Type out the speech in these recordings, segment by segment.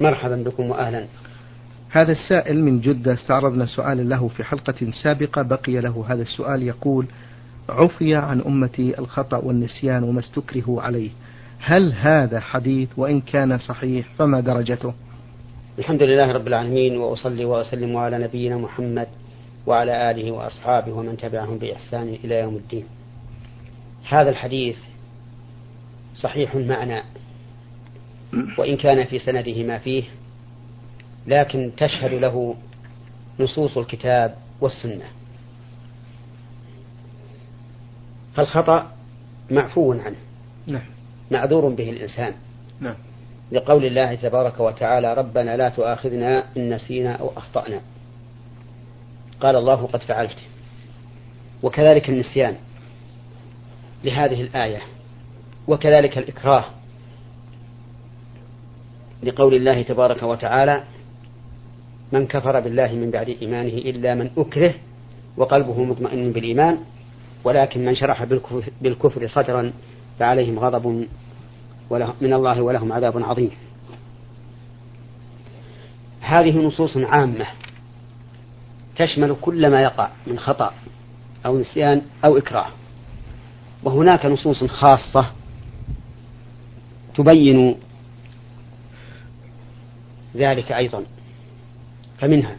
مرحبا بكم وأهلا. هذا السائل من جدة استعرضنا سؤالا له في حلقة سابقة بقي له هذا السؤال يقول عفي عن أمتي الخطأ والنسيان وما استكرهوا عليه. هل هذا حديث؟ وإن كان صحيح فما درجته؟ الحمد لله رب العالمين وأصلي وأسلم على نبينا محمد وعلى آله وأصحابه ومن تبعهم بإحسان إلى يوم الدين. هذا الحديث صحيح المعنى وإن كان في سنده ما فيه لكن تشهد له نصوص الكتاب والسنة. فالخطأ معفو عنه. نعم. معذور به الإنسان. نعم. لقول الله تبارك وتعالى ربنا لا تؤاخذنا إن نسينا أو أخطأنا. قال الله قد فعلت. وكذلك النسيان لهذه الآية وكذلك الإكراه لقول الله تبارك وتعالى من كفر بالله من بعد إيمانه إلا من أكره وقلبه مطمئن بالإيمان ولكن من شرح بالكفر صدرا فعليهم غضب من الله ولهم عذاب عظيم. هذه نصوص عامة تشمل كل ما يقع من خطأ أو نسيان أو إكراه وهناك نصوص خاصة تبين ذلك أيضا. فمنها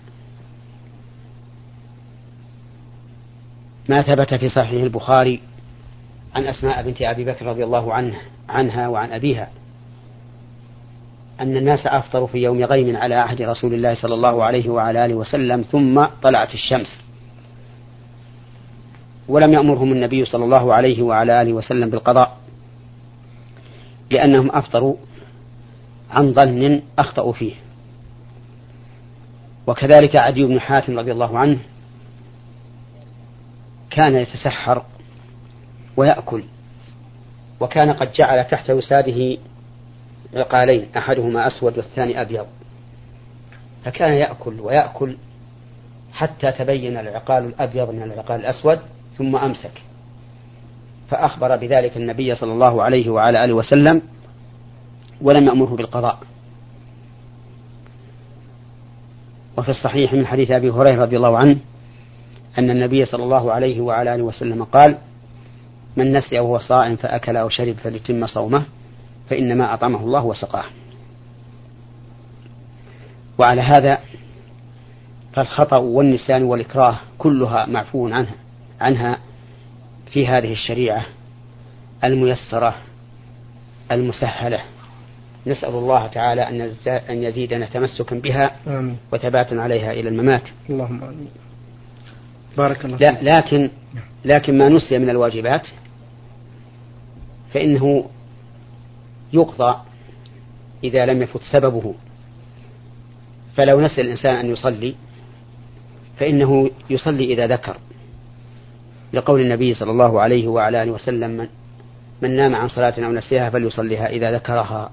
ما ثبت في صحيح البخاري عن أسماء بنت أبي بكر رضي الله عنه عنها وعن أبيها أن الناس أفطروا في يوم غيم على عهد رسول الله صلى الله عليه وعلى آله وسلم ثم طلعت الشمس. ولم يأمرهم النبي صلى الله عليه وعلى آله وسلم بالقضاء لأنهم أفطروا عن ظن أخطأوا فيه. وكذلك عدي بن حاتم رضي الله عنه كان يتسحر ويأكل وكان قد جعل تحت وساده عقالين أحدهما أسود والثاني أبيض. فكان يأكل ويأكل حتى تبين العقال الأبيض من العقال الأسود ثم أمسك. فأخبر بذلك النبي صلى الله عليه وعلى آله وسلم ولم يأمره بالقضاء. وفي الصحيح من حديث أبي هريرة رضي الله عنه أن النبي صلى الله عليه وعلى آله وسلم قال من نسي وهو صائم فأكل أو شرب فليتم صومه فإنما أطعمه الله وسقاه. وعلى هذا فالخطأ والنسيان والإكراه كلها معفو عنها عنها في هذه الشريعة الميسرة المسهلة. نسأل الله تعالى أن يزيدنا تمسكا بها آمين. وثباتا عليها إلى الممات. اللهم آمين. بارك الله لا لكن لكن ما نسي من الواجبات فإنه يقضى إذا لم يفت سببه. فلو نسي الإنسان أن يصلي فإنه يصلي إذا ذكر. لقول النبي صلى الله عليه وعلى آله وسلم من, من نام عن صلاة أو نسيها فليصليها إذا ذكرها.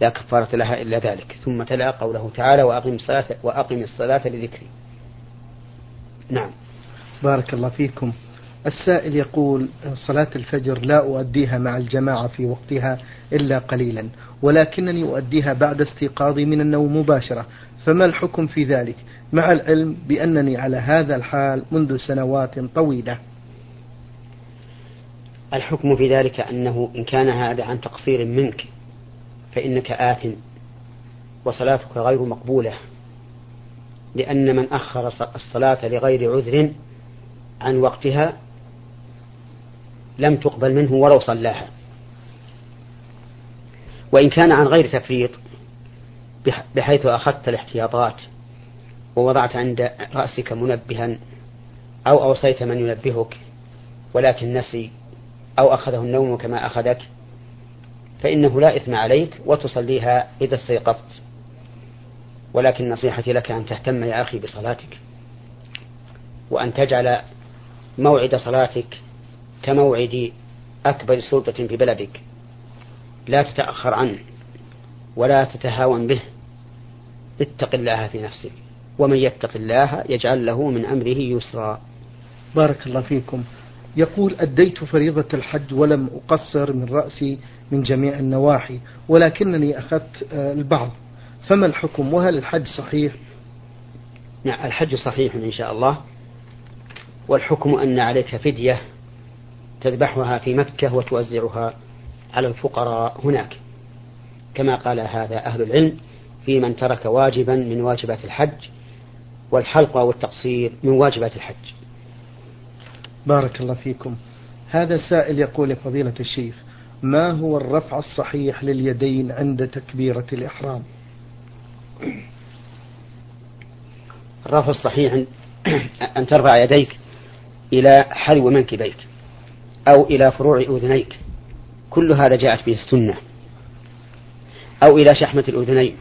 لا كفارة لها إلا ذلك. ثم تلا قوله تعالى وأقم الصلاة وأقم الصلاة لذكري. نعم. بارك الله فيكم. السائل يقول صلاة الفجر لا أؤديها مع الجماعة في وقتها إلا قليلا ولكنني أؤديها بعد استيقاظي من النوم مباشرة. فما الحكم في ذلك؟ مع العلم بأنني على هذا الحال منذ سنوات طويلة. الحكم في ذلك أنه إن كان هذا عن تقصير منك فإنك آثم وصلاتك غير مقبولة لأن من أخر الصلاة لغير عذر عن وقتها لم تقبل منه ولو صلاها. وإن كان عن غير تفريط بحيث أخذت الاحتياطات ووضعت عند رأسك منبها أو أوصيت من ينبهك ولكن نسي أو أخذه النوم كما أخذك فإنه لا إثم عليك وتصليها إذا استيقظت. ولكن نصيحتي لك أن تهتم يا أخي بصلاتك وأن تجعل موعد صلاتك كموعد أكبر سلطة في بلدك. لا تتأخر عنه ولا تتهاون به. اتق الله في نفسك ومن يتق الله يجعل له من أمره يسرا. بارك الله فيكم. يقول أديت فريضة الحج ولم أقصر من رأسي من جميع النواحي ولكنني أخذت آه، البعض. فما الحكم؟ وهل الحج صحيح؟ نعم الحج صحيح إن شاء الله. والحكم أن عليك فدية تذبحها في مكة وتوزعها على الفقراء هناك. كما قال هذا أهل العلم في من ترك واجبا من واجبات الحج والحلق والتقصير من واجبات الحج. بارك الله فيكم. هذا سائل يقول فضيلة الشيخ ما هو الرفع الصحيح لليدين عند تكبيرة الإحرام؟ الرفع الصحيح أن ترفع يديك إلى حلو منكبيك أو إلى فروع أذنيك. كل هذا جاءت به السنة. أو إلى شحمة الأذنين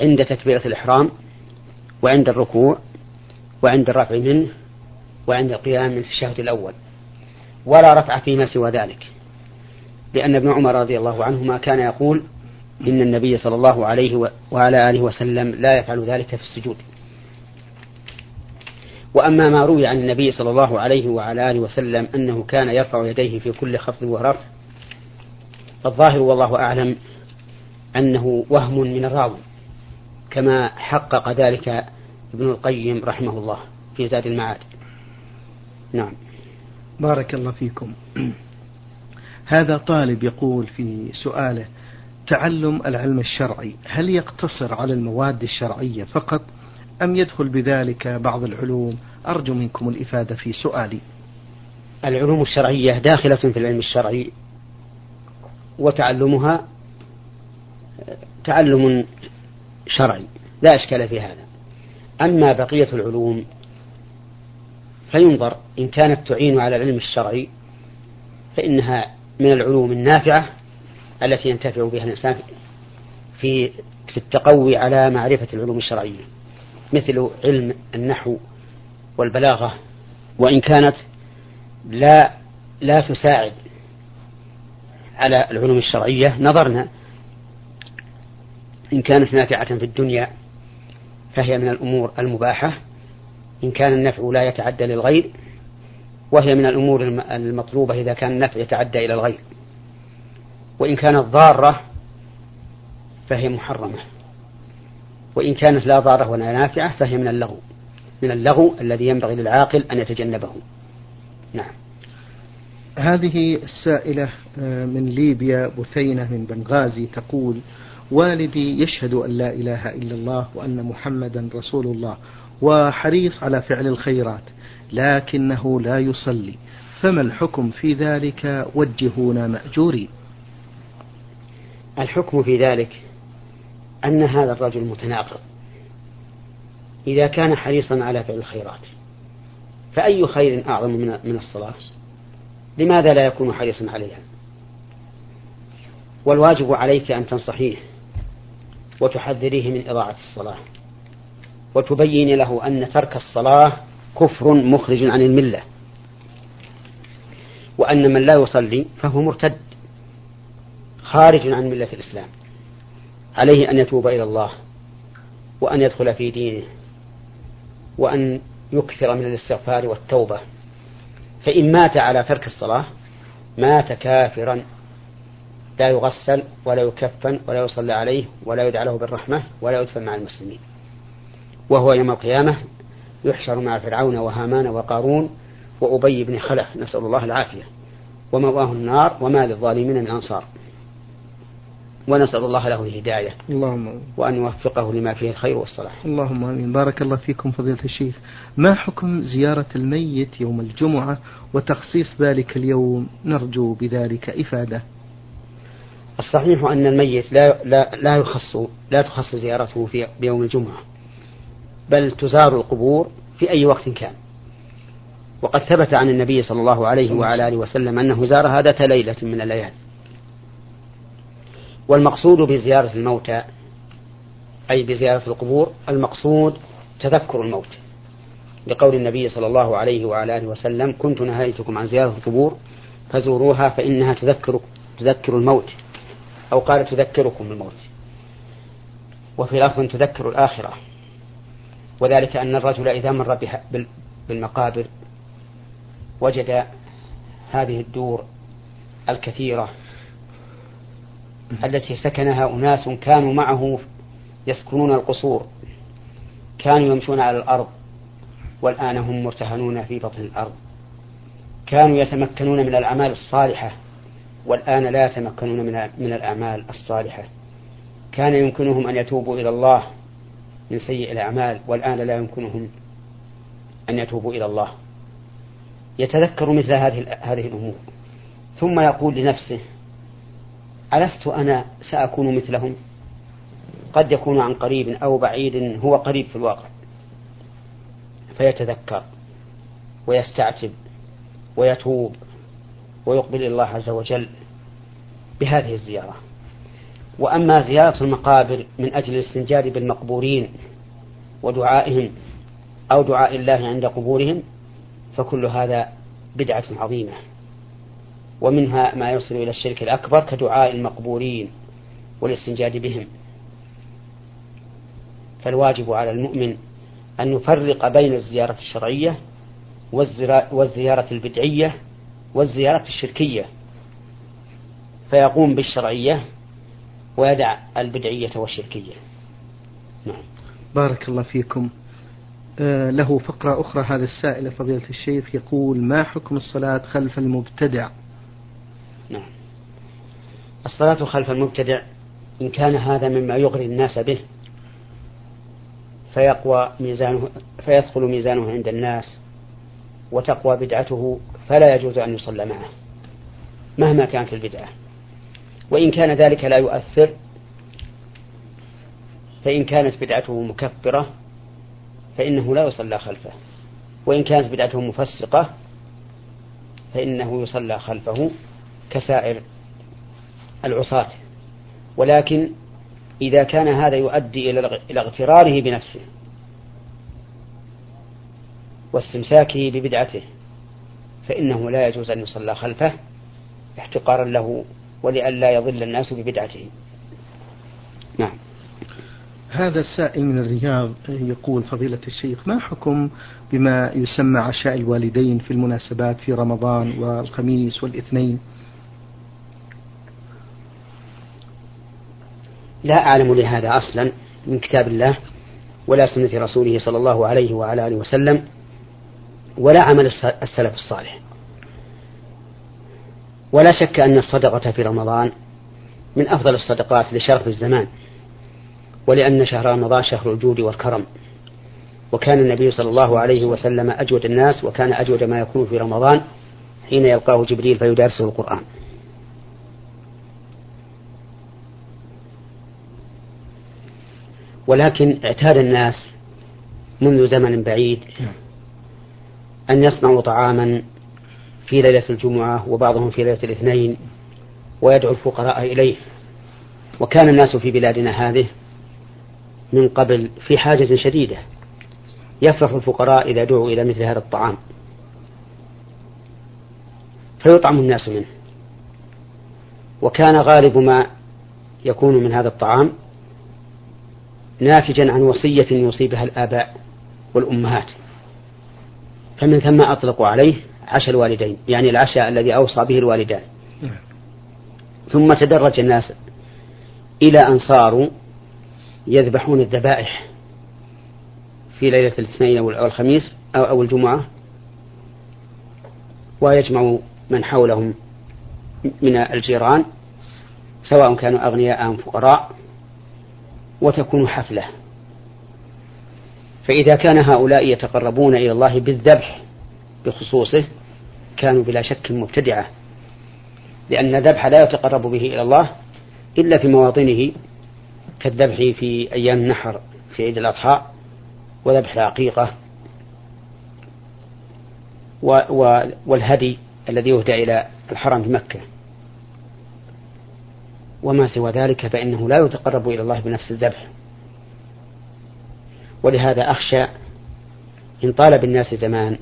عند تكبيرة الإحرام وعند الركوع وعند الرفع منه وعند القيام من الشهد الأول ولا رفع فيما سوى ذلك. لأن ابن عمر رضي الله عنهما كان يقول إن النبي صلى الله عليه وعلى آله وسلم لا يفعل ذلك في السجود. وأما ما روي عن النبي صلى الله عليه وعلى آله وسلم أنه كان يرفع يديه في كل خفض ورفع فالظاهر والله أعلم أنه وهم من الراوي كما حقق ذلك ابن القيم رحمه الله في زاد المعاد. نعم. بارك الله فيكم. هذا طالب يقول في سؤاله تعلم العلم الشرعي هل يقتصر على المواد الشرعية فقط أم يدخل بذلك بعض العلوم؟ أرجو منكم الإفادة في سؤالي. العلوم الشرعية داخلة في العلم الشرعي وتعلمها تعلم شرعي لا إشكال في هذا. أما بقية العلوم فينظر إن كانت تعين على العلم الشرعي فإنها من العلوم النافعة التي ينتفع بها الإنسان في في التقوي على معرفة العلوم الشرعية مثل علم النحو والبلاغة وإن كانت لا لا تساعد على العلوم الشرعية. نظرنا إن كانت نافعة في الدنيا فهي من الأمور المباحة. إن كان النفع لا يتعدى للغير وهي من الأمور المطلوبة إذا كان النفع يتعدى إلى الغير. وإن كانت ضارة فهي محرمة. وإن كانت لا ضارة ولا نافعة فهي من اللغو من اللغو الذي ينبغي للعاقل أن يتجنبه. نعم. هذه السائلة آه، من ليبيا بثينة من بنغازي تقول والدي يشهد أن لا إله إلا الله وأن محمدا رسول الله وحريص على فعل الخيرات لكنه لا يصلي. فما الحكم في ذلك؟ وجهونا مأجورين. الحكم في ذلك أن هذا الرجل متناقض. إذا كان حريصا على فعل الخيرات فأي خير أعظم من الصلاة؟ لماذا لا يكون حريصا عليها؟ والواجب عليك أن تنصحيه وتحذريه من إضاعة الصلاة. وتبين له أن ترك الصلاة كفر مخرج عن الملة. وأن من لا يصلي فهو مرتد خارج عن ملة الإسلام. عليه أن يتوب إلى الله وأن يدخل في دينه وأن يكثر من الاستغفار والتوبة. فإن مات على ترك الصلاة مات كافرا. لا يغسل ولا يكفن ولا يصلى عليه ولا يدعى له بالرحمة ولا يدفن مع المسلمين. وهو يوم القيامة يحشر مع فرعون وهامان وقارون وأبي بن خلف نسأل الله العافية. ومواه النار وما للظالمين من أنصار. ونسأل الله له الهداية. اللهم وأن يوفقه لما فيه الخير والصلاح. اللهم آمين. بارك الله فيكم فضيلة الشيخ. ما حكم زيارة الميت يوم الجمعة وتخصيص ذلك اليوم؟ نرجو بذلك إفادة. الصحيح أن الميت لا لا لا يخص لا تخص زيارته في بيوم الجمعة. بل تزار القبور في أي وقت كان. وقد ثبت عن النبي صلى الله عليه وعلى آله وسلم أنه زارها ذات ليلة من الليالي. والمقصود بزيارة الموتى أي بزيارة القبور المقصود تذكر الموت. لقول النبي صلى الله عليه وعلى آله وسلم كنت نهيتكم عن زيارة القبور فزوروها فإنها تذكر تذكر الموت. أو قال تذكركم الموت. وفي لفظ تذكر الآخرة. وذلك أن الرجل إذا مر بالمقابر وجد هذه الدور الكثيرة التي سكنها أناس كانوا معه يسكنون القصور كانوا يمشون على الأرض والآن هم مرتهنون في بطن الأرض. كانوا يتمكنون من الأعمال الصالحة والآن لا يتمكنون من الأعمال الصالحة. كان يمكنهم أن يتوبوا إلى الله من سيء الأعمال والآن لا يمكنهم أن يتوبوا إلى الله. يتذكر مثل هذه هذه الأمور. ثم يقول لنفسه ألست أنا سأكون مثلهم؟ قد يكون عن قريب أو بعيد هو قريب في الواقع. فيتذكر ويستعتب ويتوب ويقبل الله عز وجل بهذه الزيارة. وأما زيارة المقابر من أجل الاستنجاد بالمقبورين ودعائهم أو دعاء الله عند قبورهم فكل هذا بدعة عظيمة. ومنها ما يوصل إلى الشرك الأكبر كدعاء المقبورين والاستنجاد بهم. فالواجب على المؤمن أن يفرق بين الزيارة الشرعية والزيارة البدعية والزيارة الشركية. فيقوم بالشرعية ويدع البدعية والشركية. نعم. بارك الله فيكم. آه له فقرة أخرى هذا السائل فضيلة الشيخ يقول ما حكم الصلاة خلف المبتدع؟ نعم. الصلاة خلف المبتدع إن كان هذا مما يغري الناس به فيقوى ميزانه فيثقل ميزانه عند الناس وتقوى بدعته فلا يجوز أن يصلى معه مهما كانت البدعة. وإن كان ذلك لا يؤثر فإن كانت بدعته مكفرة فإنه لا يصلى خلفه. وإن كانت بدعته مفسقة فإنه يصلى خلفه كسائر العصاة. ولكن إذا كان هذا يؤدي إلى اغتراره بنفسه واستمساكه ببدعته فإنه لا يجوز أن يصلى خلفه احتقارا له ولئلا يضل الناس ببدعته نعم. هذا السائل من الرياض يقول فضيلة الشيخ ما حكم بما يسمى عشاء الوالدين في المناسبات في رمضان والخميس والإثنين؟ لا أعلم لهذا أصلا من كتاب الله ولا سنة رسوله صلى الله عليه وعلى آله وسلم ولا عمل السلف الصالح. ولا شك أن الصدقة في رمضان من أفضل الصدقات لشرف الزمان ولأن شهر رمضان شهر الجود والكرم. وكان النبي صلى الله عليه وسلم أجود الناس وكان أجود ما يكون في رمضان حين يلقاه جبريل فيدارسه القرآن. ولكن اعتاد الناس منذ زمن بعيد أن يصنعوا طعاما في ليلة الجمعة وبعضهم في ليلة الاثنين ويدعو الفقراء إليه. وكان الناس في بلادنا هذه من قبل في حاجة شديدة. يفرح الفقراء إذا دعوا إلى مثل هذا الطعام. فيطعم الناس منه. وكان غالب ما يكون من هذا الطعام ناتجا عن وصية يوصي بها الآباء والأمهات. فمن ثم أطلقوا عليه عشاء الوالدين يعني العشاء الذي أوصى به الوالدان. ثم تدرج الناس إلى أن صاروا يذبحون الذبائح في ليلة الاثنين أو الخميس أو, أو الجمعة ويجمع من حولهم من الجيران سواء كانوا أغنياء أم فقراء وتكون حفلة. فإذا كان هؤلاء يتقربون إلى الله بالذبح بخصوصه كانوا بلا شك مبتدعة لأن الذبح لا يتقرب به إلى الله إلا في مواطنه كالذبح في أيام النحر في عيد الأضحى وذبح العقيقة والهدي الذي يهدى إلى الحرم بمكة وما سوى ذلك فإنه لا يتقرب إلى الله بنفس الذبح. ولهذا أخشى إن طال بالناس زمان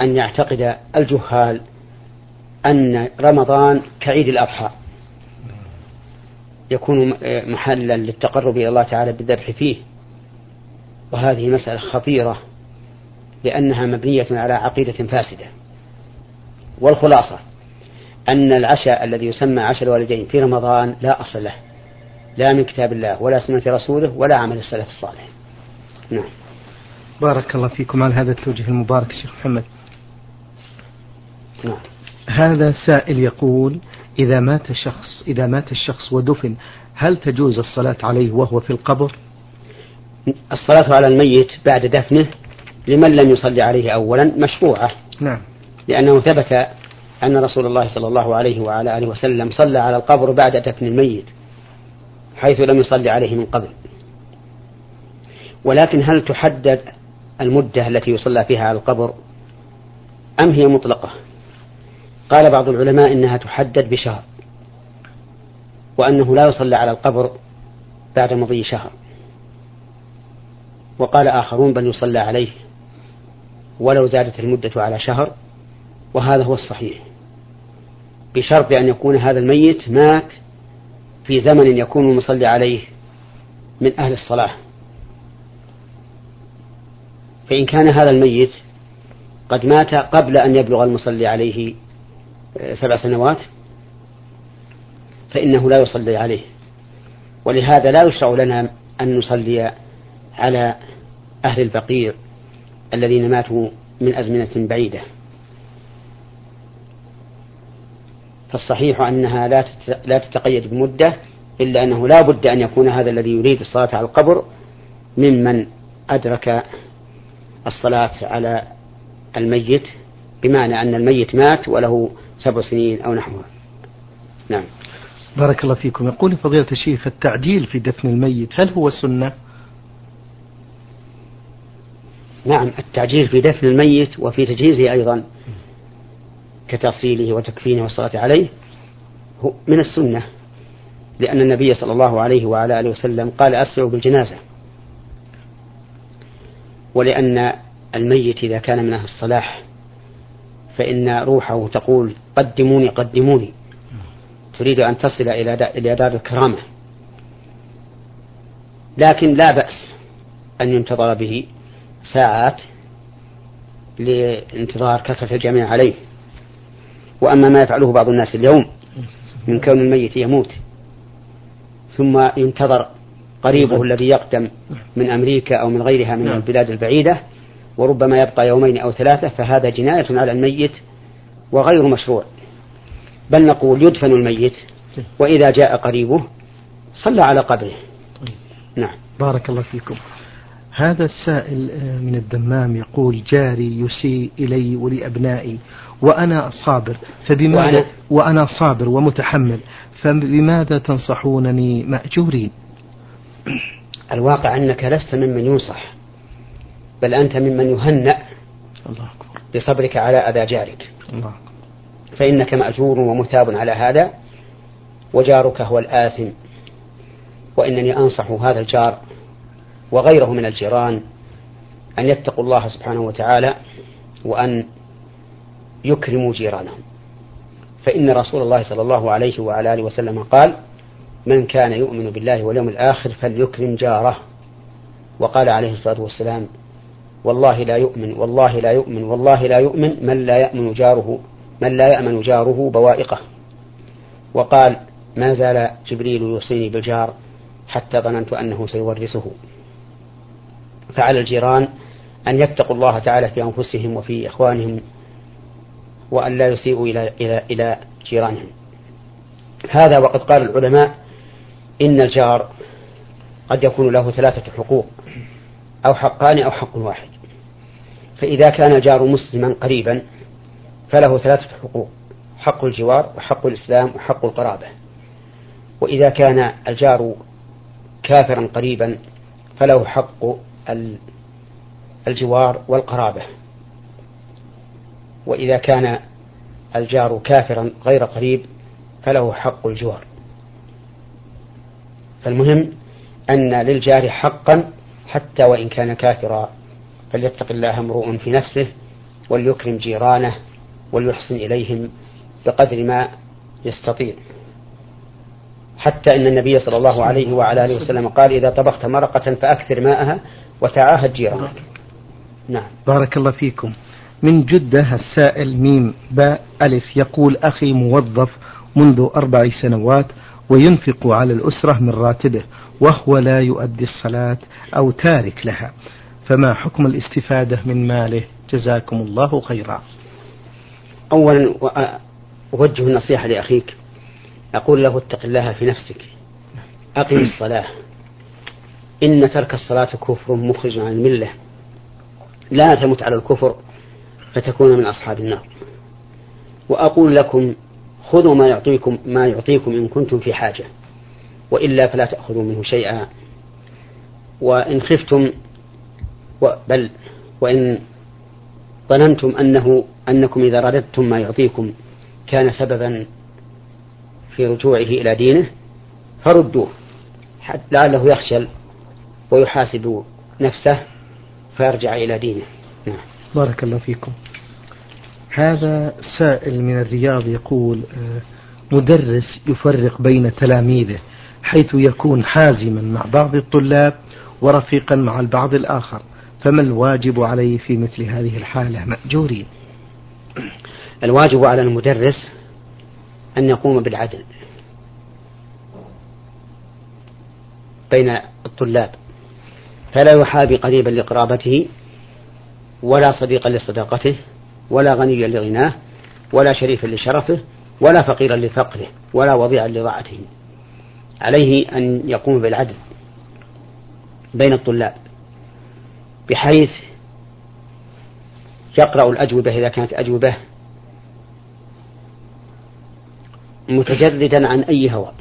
أن يعتقد الجهال أن رمضان كعيد الأضحى. يكون محلا للتقرب إلى الله تعالى بالذبح فيه. وهذه مسألة خطيرة لأنها مبنية على عقيدة فاسدة. والخلاصة أن العشاء الذي يسمى عشاء الوالدين في رمضان لا أصل له لا من كتاب الله ولا سنة رسوله ولا عمل السلف الصالح. نعم. بارك الله فيكم على هذا التوجيه المبارك شيخ محمد. نعم. هذا سائل يقول إذا مات شخص إذا مات الشخص ودفن هل تجوز الصلاة عليه وهو في القبر؟ الصلاة على الميت بعد دفنه لمن لم يصلي عليه أولا مشروعة. نعم. لأنه ثبت أن رسول الله صلى الله عليه وعلى آله وسلم صلى على القبر بعد دفن الميت حيث لم يصلي عليه من قبل. ولكن هل تحدد المدة التي يصلى فيها على القبر؟ أم هي مطلقة؟ قال بعض العلماء إنها تحدد بشهر وأنه لا يصلى على القبر بعد مضي شهر. وقال آخرون بل يصلى عليه ولو زادت المدة على شهر وهذا هو الصحيح. بشرط أن يكون هذا الميت مات في زمن يكون المصلي عليه من أهل الصلاة. فإن كان هذا الميت قد مات قبل أن يبلغ المصلي عليه سبع سنوات فإنه لا يصلي عليه. ولهذا لا يشرع لنا أن نصلي على أهل البقيع الذين ماتوا من أزمنة بعيدة. فالصحيح أنها لا لا تتقيد بمدة إلا أنه لا بد أن يكون هذا الذي يريد الصلاة على القبر ممن أدرك الصلاة على الميت بمعنى أن الميت مات وله سبع سنين أو نحوها نعم. بارك الله فيكم. يقول فضيلة الشيخ التعجيل في دفن الميت هل هو سنة؟ نعم التعجيل في دفن الميت وفي تجهيزه أيضا كتصيله وتكفينه والصلاة عليه هو من السنة لأن النبي صلى الله عليه وعلى آله وسلم قال أسرعوا بالجنازة. ولأن الميت إذا كان من أهل الصلاح فإن روحه تقول قدموني قدموني. تريد أن تصل إلى دار الكرامة. لكن لا بأس أن ينتظر به ساعات لانتظار كثرة الجميع عليه. وأما ما يفعله بعض الناس اليوم من كون الميت يموت ثم ينتظر قريبه الذي يقدم من أمريكا أو من غيرها من البلاد البعيدة وربما يبقى يومين أو ثلاثة فهذا جناية على الميت وغير مشروع. بل نقول يدفن الميت وإذا جاء قريبه صلى على قبره. نعم. بارك الله فيكم. هذا السائل آه، من الدمام يقول جاري يسيء إلي ولأبنائي وأنا صابر فبماذا وأنا, وأنا صابر ومتحمل فبماذا تنصحونني مأجورين؟ الواقع أنك لست ممن ينصح. بل أنت ممن يهنأ الله أكبر. بصبرك على أذى جارك. الله أكبر. فإنك مأجور ومثاب على هذا وجارك هو الآثم. وإنني أنصح هذا الجار وغيره من الجيران أن يتقوا الله سبحانه وتعالى وأن يكرموا جيرانهم. فإن رسول الله صلى الله عليه وعلى آله وسلم قال من كان يؤمن بالله واليوم الآخر فليكرم جاره. وقال عليه الصلاة والسلام والله لا يؤمن والله لا يؤمن والله لا يؤمن من لا يأمن جاره من لا يأمن جاره بوائقه. وقال ما زال جبريل يوصيني بالجار حتى ظننت أنه سيورثه. فعلى الجيران أن يتقوا الله تعالى في أنفسهم وفي إخوانهم وأن لا يسيئوا إلى إلى إلى جيرانهم. هذا وقد قال العلماء إن الجار قد يكون له ثلاثة حقوق أو حقان أو حق واحد. فإذا كان الجار مسلما قريبا فله ثلاثة حقوق حق الجوار وحق الإسلام وحق القرابة. وإذا كان الجار كافرا قريبا فله حق الجوار والقرابة. وإذا كان الجار كافرا غير قريب فله حق الجوار. فالمهم أن للجار حقا حتى وإن كان كافرا فليتق الله امرؤ في نفسه وليكرم جيرانه وليحسن إليهم بقدر ما يستطيع. حتى إن النبي صلى الله عليه وعلى آله وسلم قال إذا طبخت مرقة فأكثر ماءها وتعاهد جيرانك. نعم. بارك الله فيكم. من جدة السائل ميم باء ألف يقول أخي موظف منذ أربع سنوات وينفق على الأسرة من راتبه وهو لا يؤدي الصلاة أو تارك لها. فما حكم الاستفادة من ماله؟ جزاكم الله خيرا. أولا أوجه النصيحة لأخيك. أقول له اتق الله في نفسك. أقم الصلاة. إن ترك الصلاة كفر مخرج عن الملة. لا تمت على الكفر فتكون من أصحاب النار. وأقول لكم خذوا ما يعطيكم ما يعطيكم إن كنتم في حاجة. وإلا فلا تأخذوا منه شيئا. وإن خفتم بل وإن ظننتم أنه أنكم إذا رددتم ما يعطيكم كان سببا في رجوعه إلى دينه فردوه لعله يخشل ويحاسب نفسه فيرجع إلى دينه. نعم. بارك الله فيكم. هذا سائل من الرياض يقول آه، مدرس يفرق بين تلاميذه حيث يكون حازما مع بعض الطلاب ورفيقا مع البعض الآخر. فما الواجب عليه في مثل هذه الحالة؟ مأجورين. الواجب على المدرس أن يقوم بالعدل بين الطلاب فلا يحابي قريبا لقرابته ولا صديقا لصداقته ولا غنيا لغناه ولا شريفا لشرفه ولا فقيرا لفقره ولا وضيعا لضاعته. عليه أن يقوم بالعدل بين الطلاب. بحيث يقرأ الأجوبة إذا كانت أجوبة متجردا عن أي هوى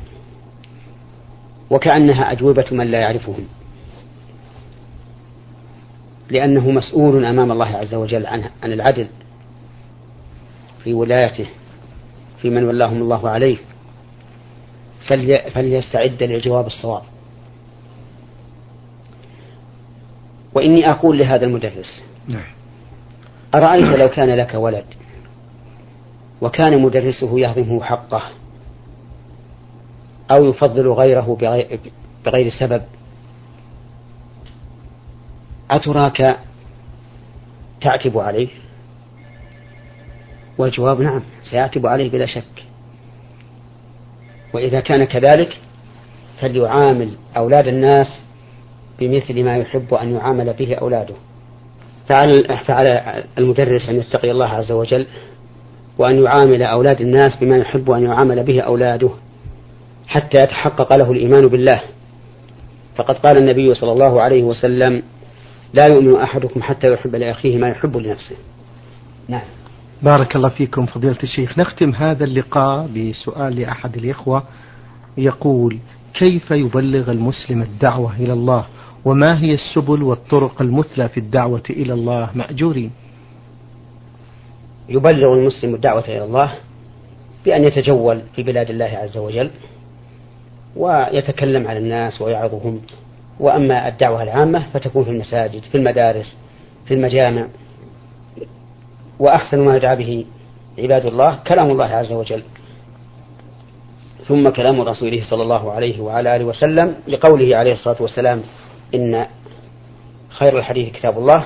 وكأنها أجوبة من لا يعرفهم لأنه مسؤول أمام الله عز وجل عن عن العدل في ولايته في من ولاهم الله عليه. فليستعد للجواب الصواب. وإني أقول لهذا المدرس نعم. أرأيت لو كان لك ولد وكان مدرسه يهضمه حقه أو يفضل غيره بغير سبب أتراك تعتب عليه والجواب نعم سيعتب عليه بلا شك وإذا كان كذلك فليعامل أولاد الناس بمثل ما يحب أن يعامل به أولاده. فعلى, المدرس أن يستقي الله عز وجل وأن يعامل أولاد الناس بما يحب أن يعامل به أولاده حتى يتحقق له الإيمان بالله. فقد قال النبي صلى الله عليه وسلم لا يؤمن أحدكم حتى يحب لأخيه ما يحب لنفسه. نعم. بارك الله فيكم فضيلة الشيخ. نختم هذا اللقاء بسؤال لأحد الإخوة. يقول كيف يبلغ المسلم الدعوة إلى الله؟ وما هي السبل والطرق المثلى في الدعوة إلى الله مأجورين؟ يبلغ المسلم الدعوة إلى الله بأن يتجول في بلاد الله عز وجل ويتكلم على الناس ويعظهم. وأما الدعوة العامة فتكون في المساجد في المدارس في المجامع. وأحسن ما يدعى به عباد الله كلام الله عز وجل. ثم كلام رسوله صلى الله عليه وعلى آله وسلم لقوله عليه الصلاة والسلام إن خير الحديث كتاب الله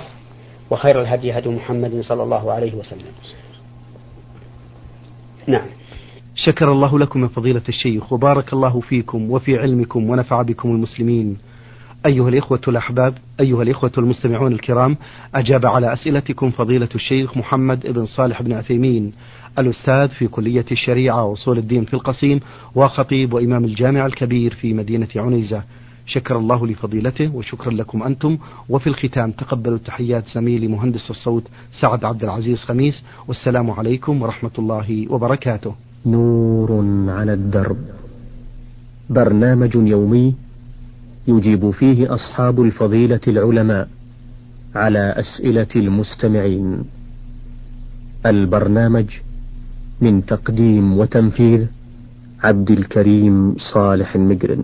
وخير الهدي هدي محمد صلى الله عليه وسلم. نعم. شكر الله لكم من فضيلة الشيخ وبارك الله فيكم وفي علمكم ونفع بكم المسلمين. أيها الإخوة الأحباب أيها الإخوة المستمعون الكرام أجاب على أسئلتكم فضيلة الشيخ محمد بن صالح بن عثيمين الأستاذ في كلية الشريعة وأصول الدين في القصيم وخطيب وإمام الجامع الكبير في مدينة عنيزة. شكر الله لفضيلته وشكرا لكم أنتم. وفي الختام تقبلوا تحيات زميلي مهندس الصوت سعد عبد العزيز خميس. والسلام عليكم ورحمة الله وبركاته. نور على الدرب. برنامج يومي يجيب فيه أصحاب الفضيلة العلماء على أسئلة المستمعين. البرنامج من تقديم وتنفيذ عبد الكريم صالح المقرن